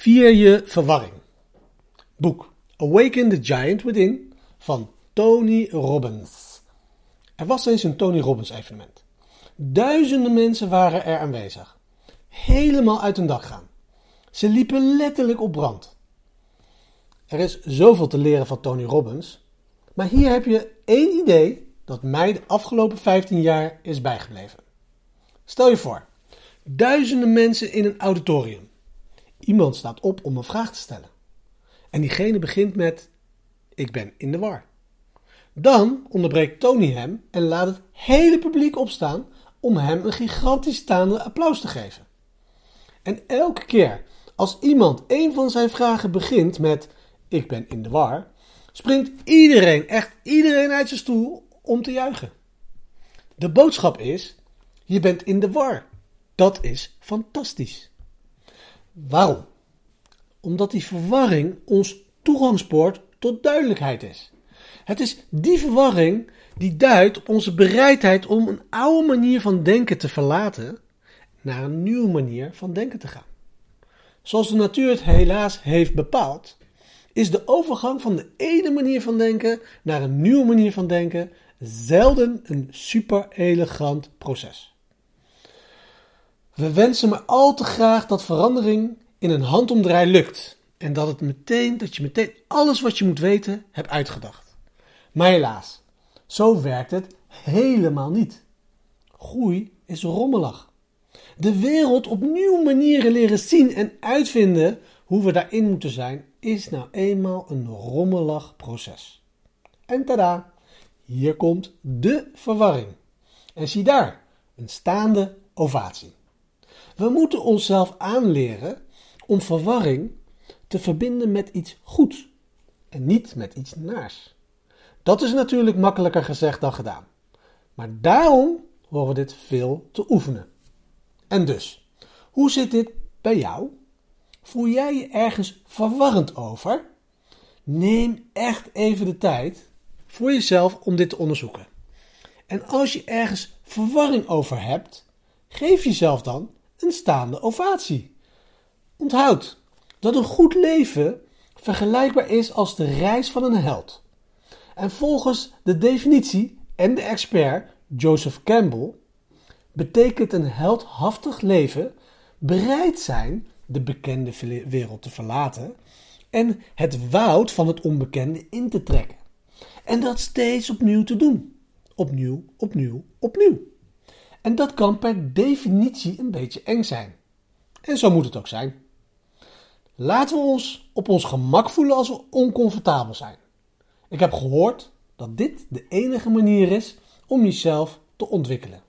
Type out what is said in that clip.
Vier je verwarring. Boek Awaken the Giant Within van Tony Robbins. Er was eens een Tony Robbins evenement. Duizenden mensen waren er aanwezig. Helemaal uit hun dak gaan. Ze liepen letterlijk op brand. Er is zoveel te leren van Tony Robbins, maar hier heb je één idee dat mij de afgelopen 15 jaar is bijgebleven. Stel je voor, duizenden mensen in een auditorium. Iemand staat op om een vraag te stellen. En diegene begint met: Ik ben in de war. Dan onderbreekt Tony hem en laat het hele publiek opstaan om hem een gigantisch staande applaus te geven. En elke keer als iemand een van zijn vragen begint met: Ik ben in de war, springt iedereen, echt iedereen uit zijn stoel om te juichen. De boodschap is: Je bent in de war. Dat is fantastisch. Waarom? Omdat die verwarring ons toegangspoort tot duidelijkheid is. Het is die verwarring die duidt op onze bereidheid om een oude manier van denken te verlaten naar een nieuwe manier van denken te gaan. Zoals de natuur het helaas heeft bepaald, is de overgang van de ene manier van denken naar een nieuwe manier van denken zelden een super elegant proces. We wensen maar al te graag dat verandering in een handomdraai lukt en dat, het meteen, dat je meteen alles wat je moet weten hebt uitgedacht. Maar helaas, zo werkt het helemaal niet. Groei is rommelig. De wereld op nieuwe manieren leren zien en uitvinden hoe we daarin moeten zijn, is nou eenmaal een rommelig proces. En tada, hier komt de verwarring. En zie daar, een staande ovatie. We moeten onszelf aanleren om verwarring te verbinden met iets goeds en niet met iets naars. Dat is natuurlijk makkelijker gezegd dan gedaan. Maar daarom horen we dit veel te oefenen. En dus, hoe zit dit bij jou? Voel jij je ergens verwarrend over? Neem echt even de tijd voor jezelf om dit te onderzoeken. En als je ergens verwarring over hebt, geef jezelf dan een staande ovatie. Onthoud dat een goed leven vergelijkbaar is als de reis van een held. En volgens de definitie en de expert Joseph Campbell betekent een heldhaftig leven bereid zijn de bekende wereld te verlaten en het woud van het onbekende in te trekken. En dat steeds opnieuw te doen. Opnieuw, opnieuw, opnieuw. En dat kan per definitie een beetje eng zijn. En zo moet het ook zijn. Laten we ons op ons gemak voelen als we oncomfortabel zijn. Ik heb gehoord dat dit de enige manier is om jezelf te ontwikkelen.